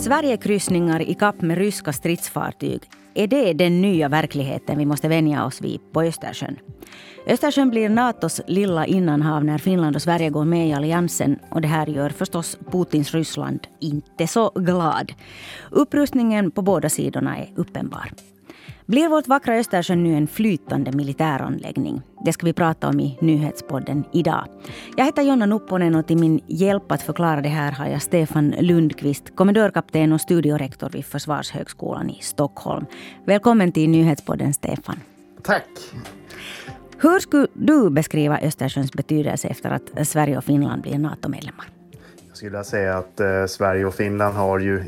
Sverigekryssningar i kapp med ryska stridsfartyg. Är det den nya verkligheten vi måste vänja oss vid på Östersjön? Östersjön blir Natos lilla innanhav när Finland och Sverige går med i alliansen och det här gör förstås Putins Ryssland inte så glad. Upprustningen på båda sidorna är uppenbar. Blir vårt vackra Östersjön nu en flytande militäranläggning? Det ska vi prata om i nyhetspodden idag. Jag heter Jonna Nupponen och till min hjälp att förklara det här har jag Stefan Lundqvist, kommendörkapten och studiorektor vid Försvarshögskolan i Stockholm. Välkommen till nyhetspodden Stefan. Tack. Hur skulle du beskriva Östersjöns betydelse efter att Sverige och Finland blir NATO-medlemmar? Jag skulle säga att eh, Sverige och Finland har ju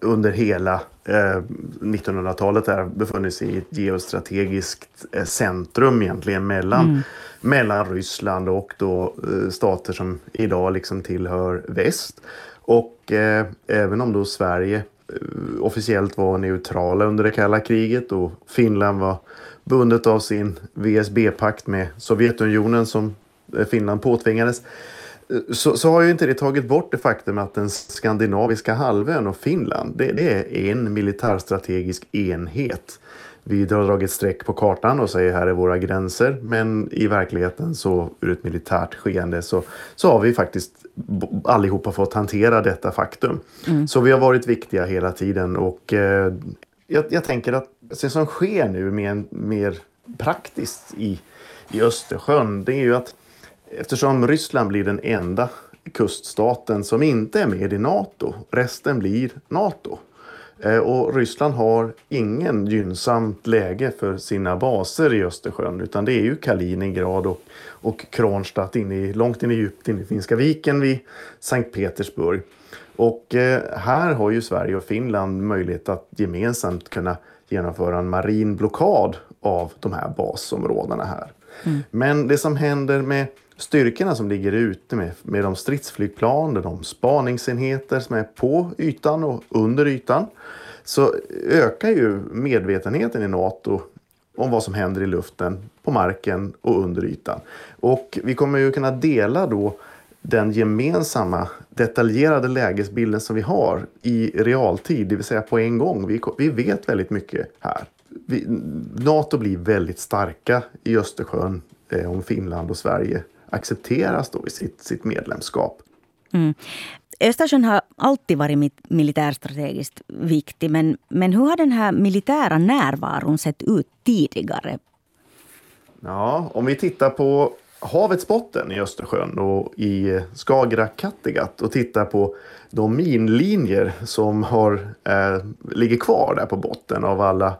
under hela eh, 1900-talet befunnit sig i ett geostrategiskt eh, centrum egentligen mellan, mm. mellan Ryssland och då eh, stater som idag liksom tillhör väst. Och eh, även om då Sverige eh, officiellt var neutrala under det kalla kriget och Finland var bundet av sin VSB-pakt med Sovjetunionen som Finland påtvingades så, så har ju inte det tagit bort det faktum att den skandinaviska halvön och Finland, det, det är en militärstrategisk enhet. Vi har dragit streck på kartan och säger här är våra gränser. Men i verkligheten så ur ett militärt skeende så, så har vi faktiskt allihopa fått hantera detta faktum. Mm. Så vi har varit viktiga hela tiden och eh, jag, jag, tänker att det som sker nu mer, mer praktiskt i, i Östersjön det är ju att Eftersom Ryssland blir den enda kuststaten som inte är med i Nato, resten blir Nato. Eh, och Ryssland har ingen gynnsamt läge för sina baser i Östersjön utan det är ju Kaliningrad och, och Kronstadt inne i, långt in i djupt inne i Finska viken vid Sankt Petersburg. Och eh, här har ju Sverige och Finland möjlighet att gemensamt kunna genomföra en marin blockad av de här basområdena här. Mm. Men det som händer med styrkorna som ligger ute med, med de stridsflygplan, de spaningsenheter som är på ytan och under ytan så ökar ju medvetenheten i Nato om vad som händer i luften, på marken och under ytan. Och vi kommer ju kunna dela då den gemensamma detaljerade lägesbilden som vi har i realtid, det vill säga på en gång. Vi, vi vet väldigt mycket här. Vi, Nato blir väldigt starka i Östersjön eh, om Finland och Sverige accepteras då i sitt, sitt medlemskap. Mm. Östersjön har alltid varit militärstrategiskt viktig. Men, men hur har den här militära närvaron sett ut tidigare? Ja, om vi tittar på havets botten i Östersjön och i Skagerrak, Kattegatt och tittar på de minlinjer som har, eh, ligger kvar där på botten av alla,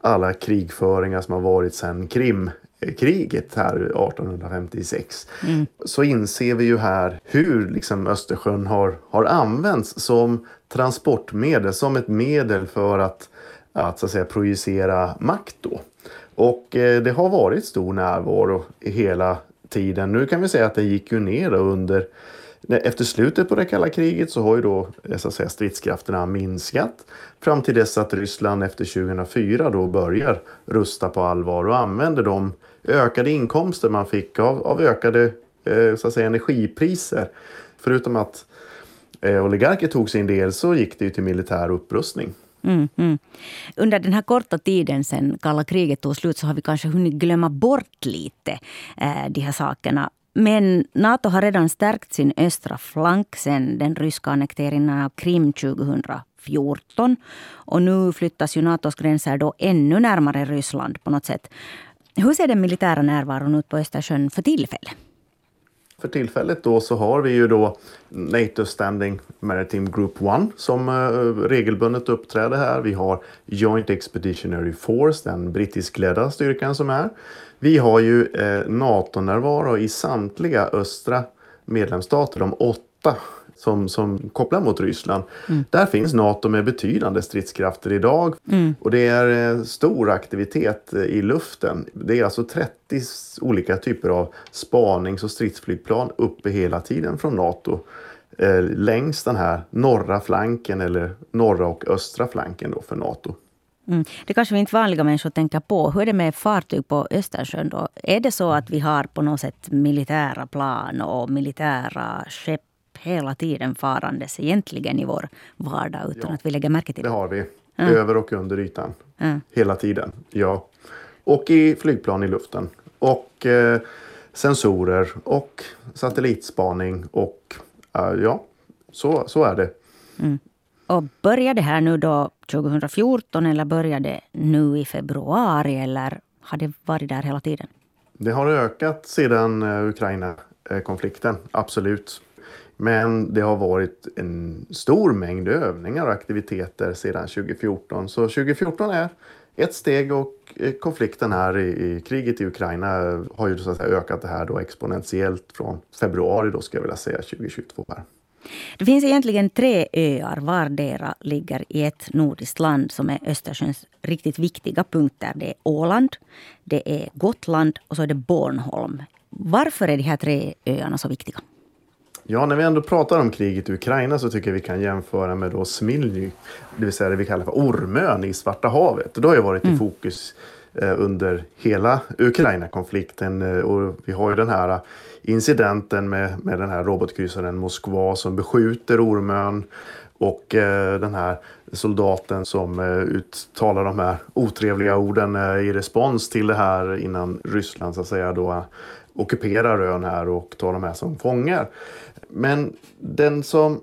alla krigföringar som har varit sedan Krim kriget här 1856 mm. så inser vi ju här hur liksom Östersjön har, har använts som transportmedel, som ett medel för att, att, så att säga, projicera makt. Då. Och eh, det har varit stor närvaro hela tiden. Nu kan vi säga att det gick ju ner under efter slutet på det kalla kriget så har ju då så att säga, stridskrafterna minskat fram till dess att Ryssland efter 2004 då börjar rusta på allvar och använder de ökade inkomster man fick av, av ökade eh, så att säga, energipriser. Förutom att eh, oligarker tog sin del så gick det ju till militär upprustning. Mm, mm. Under den här korta tiden sen kalla kriget tog slut så har vi kanske hunnit glömma bort lite eh, de här sakerna. Men Nato har redan stärkt sin östra flank sen den ryska annekteringen av Krim 2014. Och nu flyttas ju Natos gränser då ännu närmare Ryssland på något sätt. Hur ser den militära närvaron ut på Östersjön för tillfället? För tillfället då så har vi ju då NATO Standing Maritime Group 1 som eh, regelbundet uppträder här. Vi har Joint Expeditionary Force, den brittiskledda styrkan som är. Vi har ju eh, NATO-närvaro i samtliga östra medlemsstater, de åtta som, som kopplar mot Ryssland. Mm. Där finns NATO med betydande stridskrafter idag mm. och det är eh, stor aktivitet eh, i luften. Det är alltså 30 olika typer av spanings och stridsflygplan uppe hela tiden från NATO eh, längs den här norra flanken eller norra och östra flanken då för NATO. Mm. Det kanske vi inte vanliga människor tänker på. Hur är det med fartyg på Östersjön? Då? Är det så att vi har på något sätt militära plan och militära skepp hela tiden farandes egentligen i vår vardag utan ja, att vi lägger märke till det. Det har vi. Ja. Över och under ytan. Ja. Hela tiden. Ja. Och i flygplan i luften. Och eh, sensorer och satellitspaning och uh, ja, så, så är det. Mm. Och börjar det här nu då 2014 eller börjar det nu i februari eller har det varit där hela tiden? Det har ökat sedan uh, Ukraina-konflikten, absolut. Men det har varit en stor mängd övningar och aktiviteter sedan 2014. Så 2014 är ett steg och eh, konflikten här i, i kriget i Ukraina eh, har ju så att säga ökat det här då exponentiellt från februari då ska jag vilja säga 2022. Här. Det finns egentligen tre öar, vardera ligger i ett nordiskt land som är Östersjöns riktigt viktiga punkter. Det är Åland, det är Gotland och så är det Bornholm. Varför är de här tre öarna så viktiga? Ja, när vi ändå pratar om kriget i Ukraina så tycker jag vi kan jämföra med då Smilny, det vill säga det vi kallar för Ormön i Svarta havet. Det har ju varit mm. i fokus eh, under hela Ukraina-konflikten. Eh, och vi har ju den här incidenten med, med den här robotkryssaren Moskva som beskjuter Ormön och eh, den här soldaten som eh, uttalar de här otrevliga orden eh, i respons till det här innan Ryssland så att säga då ockuperar ön här och tar de här som fångar. Men den som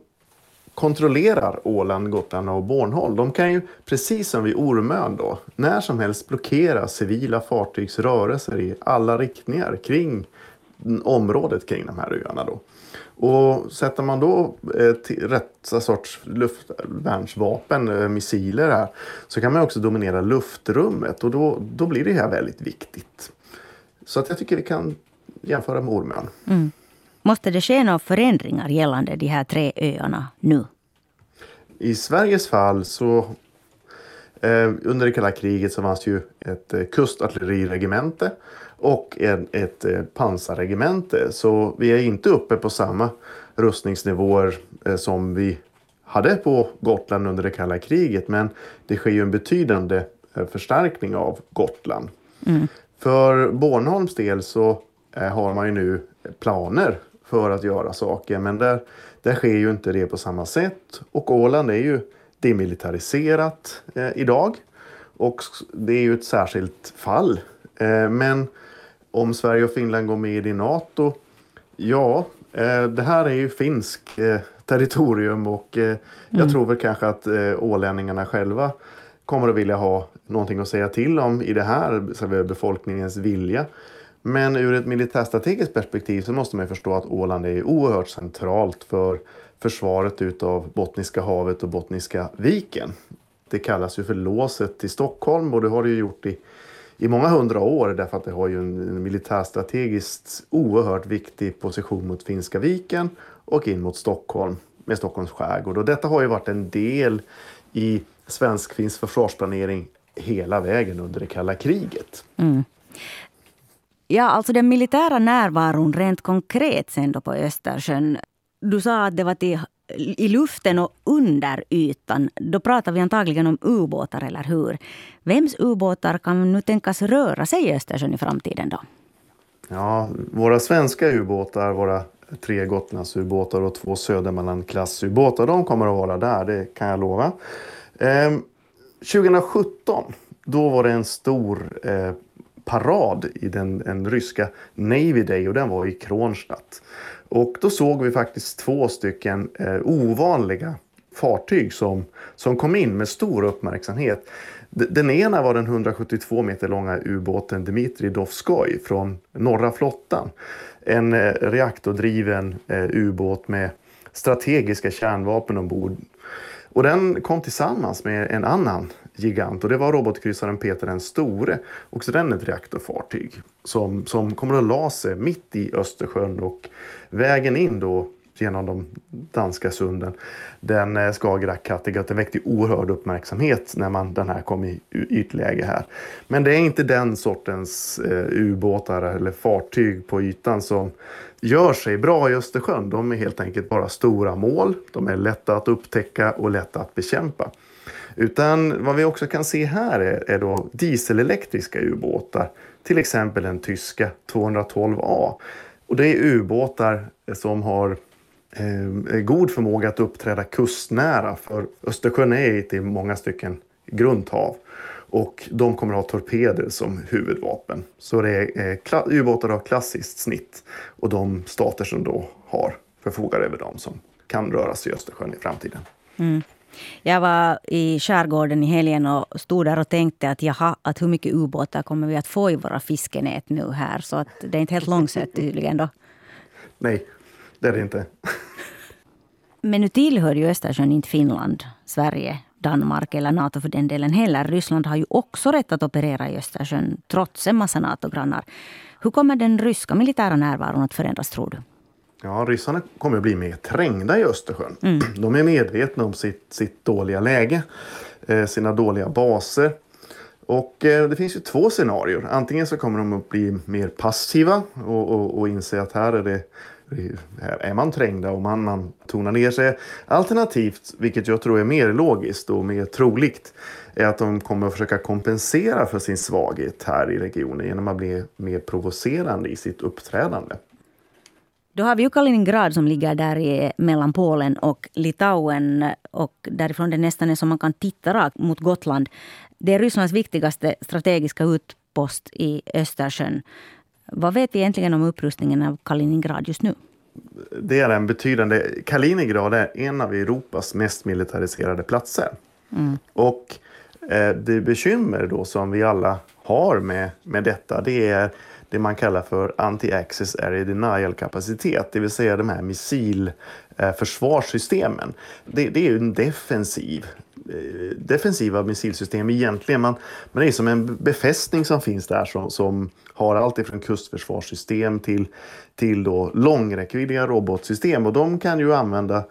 kontrollerar Åland, Gotland och Bornholm, de kan ju precis som vid Ormön då, när som helst blockera civila fartygs rörelser i alla riktningar kring området kring de här öarna. Då. Och sätter man då eh, rätt sorts luftvärnsvapen, eh, missiler här, så kan man också dominera luftrummet och då, då blir det här väldigt viktigt. Så att jag tycker vi kan jämföra med Ormön. Mm. Måste det ske några förändringar gällande de här tre öarna nu? I Sveriges fall så eh, under det kalla kriget så fanns ju ett eh, kustartilleriregemente och en, ett eh, pansarregemente. Så vi är inte uppe på samma rustningsnivåer som vi hade på Gotland under det kalla kriget. Men det sker ju en betydande förstärkning av Gotland. Mm. För Bornholms del så har man ju nu planer för att göra saker. Men där, där sker ju inte det på samma sätt. Och Åland är ju demilitariserat eh, idag. Och det är ju ett särskilt fall. Eh, men om Sverige och Finland går med i NATO, ja, eh, det här är ju finsk eh, territorium och eh, jag mm. tror väl kanske att eh, ålänningarna själva kommer att vilja ha någonting att säga till om i det här, befolkningens vilja. Men ur ett militärstrategiskt perspektiv så måste man förstå att Åland är oerhört centralt för försvaret utav Bottniska havet och Bottniska viken. Det kallas ju för låset till Stockholm och det har det ju gjort i, i många hundra år därför att det har ju en militärstrategiskt oerhört viktig position mot Finska viken och in mot Stockholm med Stockholms skärgård. Och detta har ju varit en del i svensk-finsk försvarsplanering hela vägen under det kalla kriget. Mm. Ja, alltså den militära närvaron rent konkret sen då på Östersjön. Du sa att det var till, i luften och under ytan. Då pratar vi antagligen om ubåtar, eller hur? Vems ubåtar kan nu tänkas röra sig i Östersjön i framtiden då? Ja, våra svenska ubåtar, våra tre Gotlandsubåtar och två Södermanland-klassubåtar, de kommer att vara där, det kan jag lova. Eh, 2017, då var det en stor eh, parad i den, den ryska Navy Day och den var i Kronstadt. Och då såg vi faktiskt två stycken eh, ovanliga fartyg som, som kom in med stor uppmärksamhet. Den ena var den 172 meter långa ubåten Dmitrij Dovskoj från norra flottan. En eh, reaktordriven eh, ubåt med strategiska kärnvapen ombord. Och den kom tillsammans med en annan gigant och det var robotkryssaren Peter den store. Också den ett reaktorfartyg som, som kommer att la sig mitt i Östersjön och vägen in då genom de danska sunden. Den eh, Skagerrak, Kattegatt, den väckte oerhörd uppmärksamhet när man, den här kom i ytläge här. Men det är inte den sortens eh, ubåtar eller fartyg på ytan som gör sig bra i Östersjön. De är helt enkelt bara stora mål. De är lätta att upptäcka och lätta att bekämpa. Utan vad vi också kan se här är, är då dieselelektriska ubåtar. Till exempel den tyska 212A. Och det är ubåtar som har eh, god förmåga att uppträda kustnära. För Östersjön är ett i många stycken grundhav. Och de kommer att ha torpeder som huvudvapen. Så det är eh, ubåtar av klassiskt snitt. Och de stater som då har förfogar över dem som kan röra sig i Östersjön i framtiden. Mm. Jag var i skärgården i helgen och stod där och tänkte att jaha, att hur mycket ubåtar kommer vi att få i våra fiskenät nu här? Så att det är inte helt långsökt tydligen då. Nej, det är det inte. Men nu tillhör ju Östersjön inte Finland, Sverige, Danmark eller Nato för den delen heller. Ryssland har ju också rätt att operera i Östersjön trots en massa NATO-grannar. Hur kommer den ryska militära närvaron att förändras tror du? Ja, ryssarna kommer att bli mer trängda i Östersjön. Mm. De är medvetna om sitt, sitt dåliga läge, eh, sina dåliga baser. Och eh, det finns ju två scenarier. Antingen så kommer de att bli mer passiva och, och, och inse att här är det här är man trängda och man, man tonar ner sig. Alternativt, vilket jag tror är mer logiskt och mer troligt, är att de kommer att försöka kompensera för sin svaghet här i regionen genom att bli mer provocerande i sitt uppträdande. Då har vi ju Kaliningrad som ligger där i, mellan Polen och Litauen. Och därifrån det nästan är som man kan titta rakt mot Gotland. Det är Rysslands viktigaste strategiska utpost i Östersjön. Vad vet vi egentligen om upprustningen av Kaliningrad just nu? Det är en betydande... Kaliningrad är en av Europas mest militariserade platser. Mm. Och eh, det bekymmer då som vi alla har med, med detta, det är det man kallar för anti-access area denial-kapacitet, det vill säga de här missilförsvarssystemen. Eh, det, det är ju en defensiv eh, defensiva missilsystem egentligen. Man, men det är som en befästning som finns där som, som har allt ifrån kustförsvarssystem till, till då långräckviddiga robotsystem. Och de kan ju använda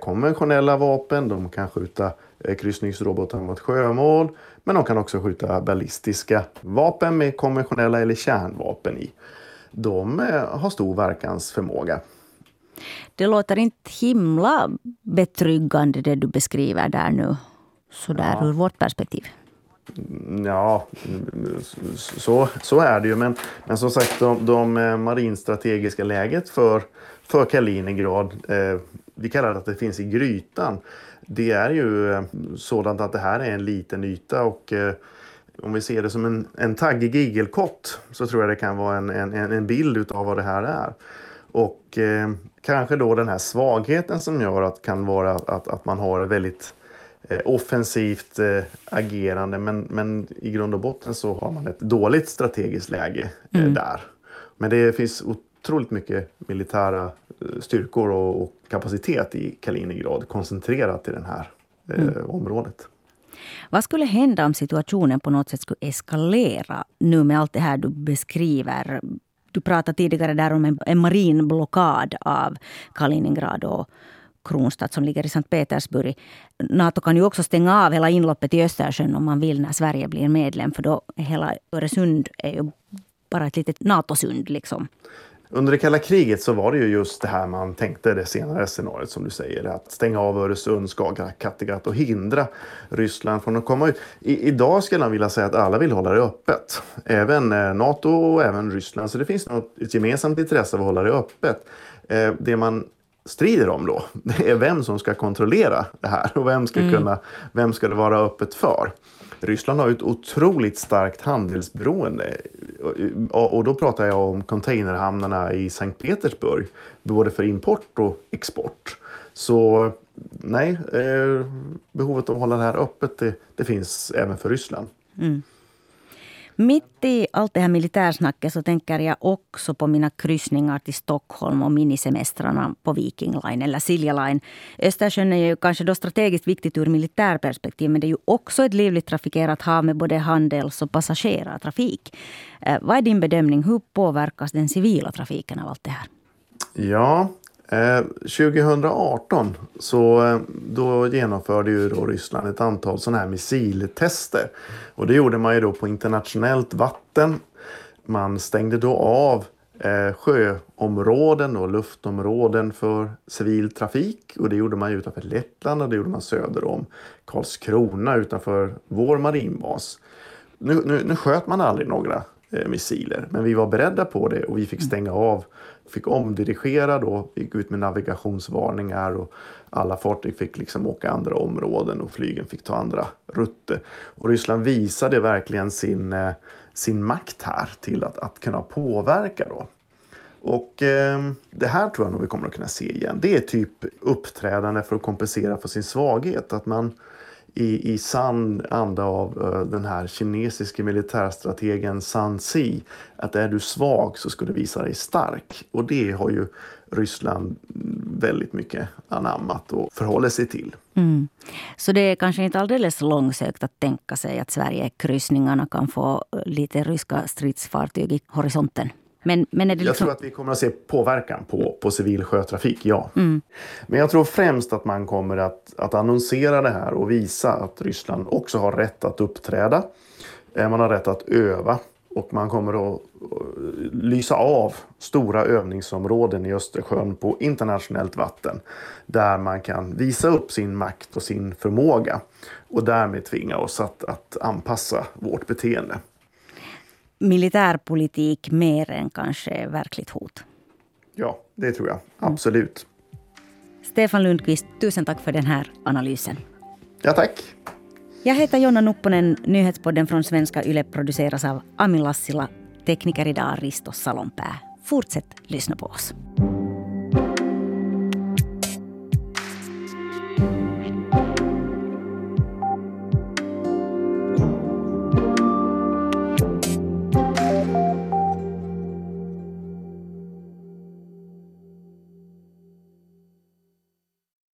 konventionella vapen, de kan skjuta eh, kryssningsrobotar mot sjömål, men de kan också skjuta ballistiska vapen med konventionella eller kärnvapen i. De eh, har stor verkansförmåga. Det låter inte himla betryggande det du beskriver där nu, sådär ja. ur vårt perspektiv. Ja, så, så är det ju. Men, men som sagt, de, de eh, marinstrategiska läget för, för Kaliningrad, eh, vi kallar det att det finns i grytan. Det är ju eh, sådant att det här är en liten yta och eh, om vi ser det som en, en taggig igelkott så tror jag det kan vara en, en, en bild av vad det här är. Och eh, kanske då den här svagheten som gör att kan vara att, att man har väldigt Eh, offensivt eh, agerande men, men i grund och botten så har man ett dåligt strategiskt läge mm. där. Men det finns otroligt mycket militära styrkor och, och kapacitet i Kaliningrad koncentrerat i det här mm. området. Vad skulle hända om situationen på något sätt skulle eskalera nu med allt det här du beskriver? Du pratade tidigare där om en, en marin blockad av Kaliningrad och, Kronstadt som ligger i Sankt Petersburg. Nato kan ju också stänga av hela inloppet i Östersjön om man vill när Sverige blir medlem. För då hela Öresund är ju bara ett litet NATO-sund. Liksom. Under det kalla kriget så var det ju just det här man tänkte, det senare scenariot som du säger, att stänga av Öresund, Skagerrak, Kattegatt och hindra Ryssland från att komma ut. I, idag skulle jag vilja säga att alla vill hålla det öppet. Även eh, NATO och även Ryssland. Så det finns något, ett gemensamt intresse av att hålla det öppet. Eh, det man strider om då, det är vem som ska kontrollera det här och vem ska, mm. kunna, vem ska det vara öppet för. Ryssland har ett otroligt starkt handelsberoende. Och då pratar jag om containerhamnarna i Sankt Petersburg, både för import och export. Så nej, eh, behovet av att hålla det här öppet, det, det finns även för Ryssland. Mm. Mitt i allt det här militärsnacket så tänker jag också på mina kryssningar till Stockholm och minisemestrarna på Viking Line eller Silja Line. Östersjön är ju kanske då strategiskt viktigt ur militärperspektiv men det är ju också ett livligt trafikerat hav med både handels och passagerartrafik. Eh, vad är din bedömning? Hur påverkas den civila trafiken av allt det här? Ja, Eh, 2018 så eh, då genomförde ju då Ryssland ett antal sådana här missiltester. Och det gjorde man ju då på internationellt vatten. Man stängde då av eh, sjöområden och luftområden för civil trafik. Och det gjorde man utanför Lettland och det gjorde man söder om Karlskrona utanför vår marinbas. Nu, nu, nu sköt man aldrig några missiler. Men vi var beredda på det och vi fick stänga av, fick omdirigera då, gick ut med navigationsvarningar och alla fartyg fick liksom åka andra områden och flygen fick ta andra rutter. Och Ryssland visade verkligen sin, eh, sin makt här till att, att kunna påverka då. Och eh, det här tror jag nog vi kommer att kunna se igen. Det är typ uppträdande för att kompensera för sin svaghet. Att man i, i sann anda av uh, den här kinesiske militärstrategen Sun Tzu att är du svag så ska du visa dig stark. Och det har ju Ryssland väldigt mycket anammat och förhåller sig till. Mm. Så det är kanske inte alldeles långsökt att tänka sig att Sverige-kryssningarna kan få eh, lite ryska stridsfartyg i horisonten? Men, men liksom... Jag tror att vi kommer att se påverkan på, på civil sjötrafik, ja. Mm. Men jag tror främst att man kommer att, att annonsera det här och visa att Ryssland också har rätt att uppträda. Eh, man har rätt att öva och man kommer att lysa av stora övningsområden i Östersjön på internationellt vatten där man kan visa upp sin makt och sin förmåga och därmed tvinga oss att, att anpassa vårt beteende militärpolitik mer än kanske verkligt hot? Ja, det tror jag. Absolut. Stefan Lundqvist, tusen tack för den här analysen. Ja, tack. Jag heter Jonna Nupponen. Nyhetspodden från Svenska Yle produceras av Ami Lassila. Tekniker idag Risto Salonpää. Fortsätt lyssna på oss.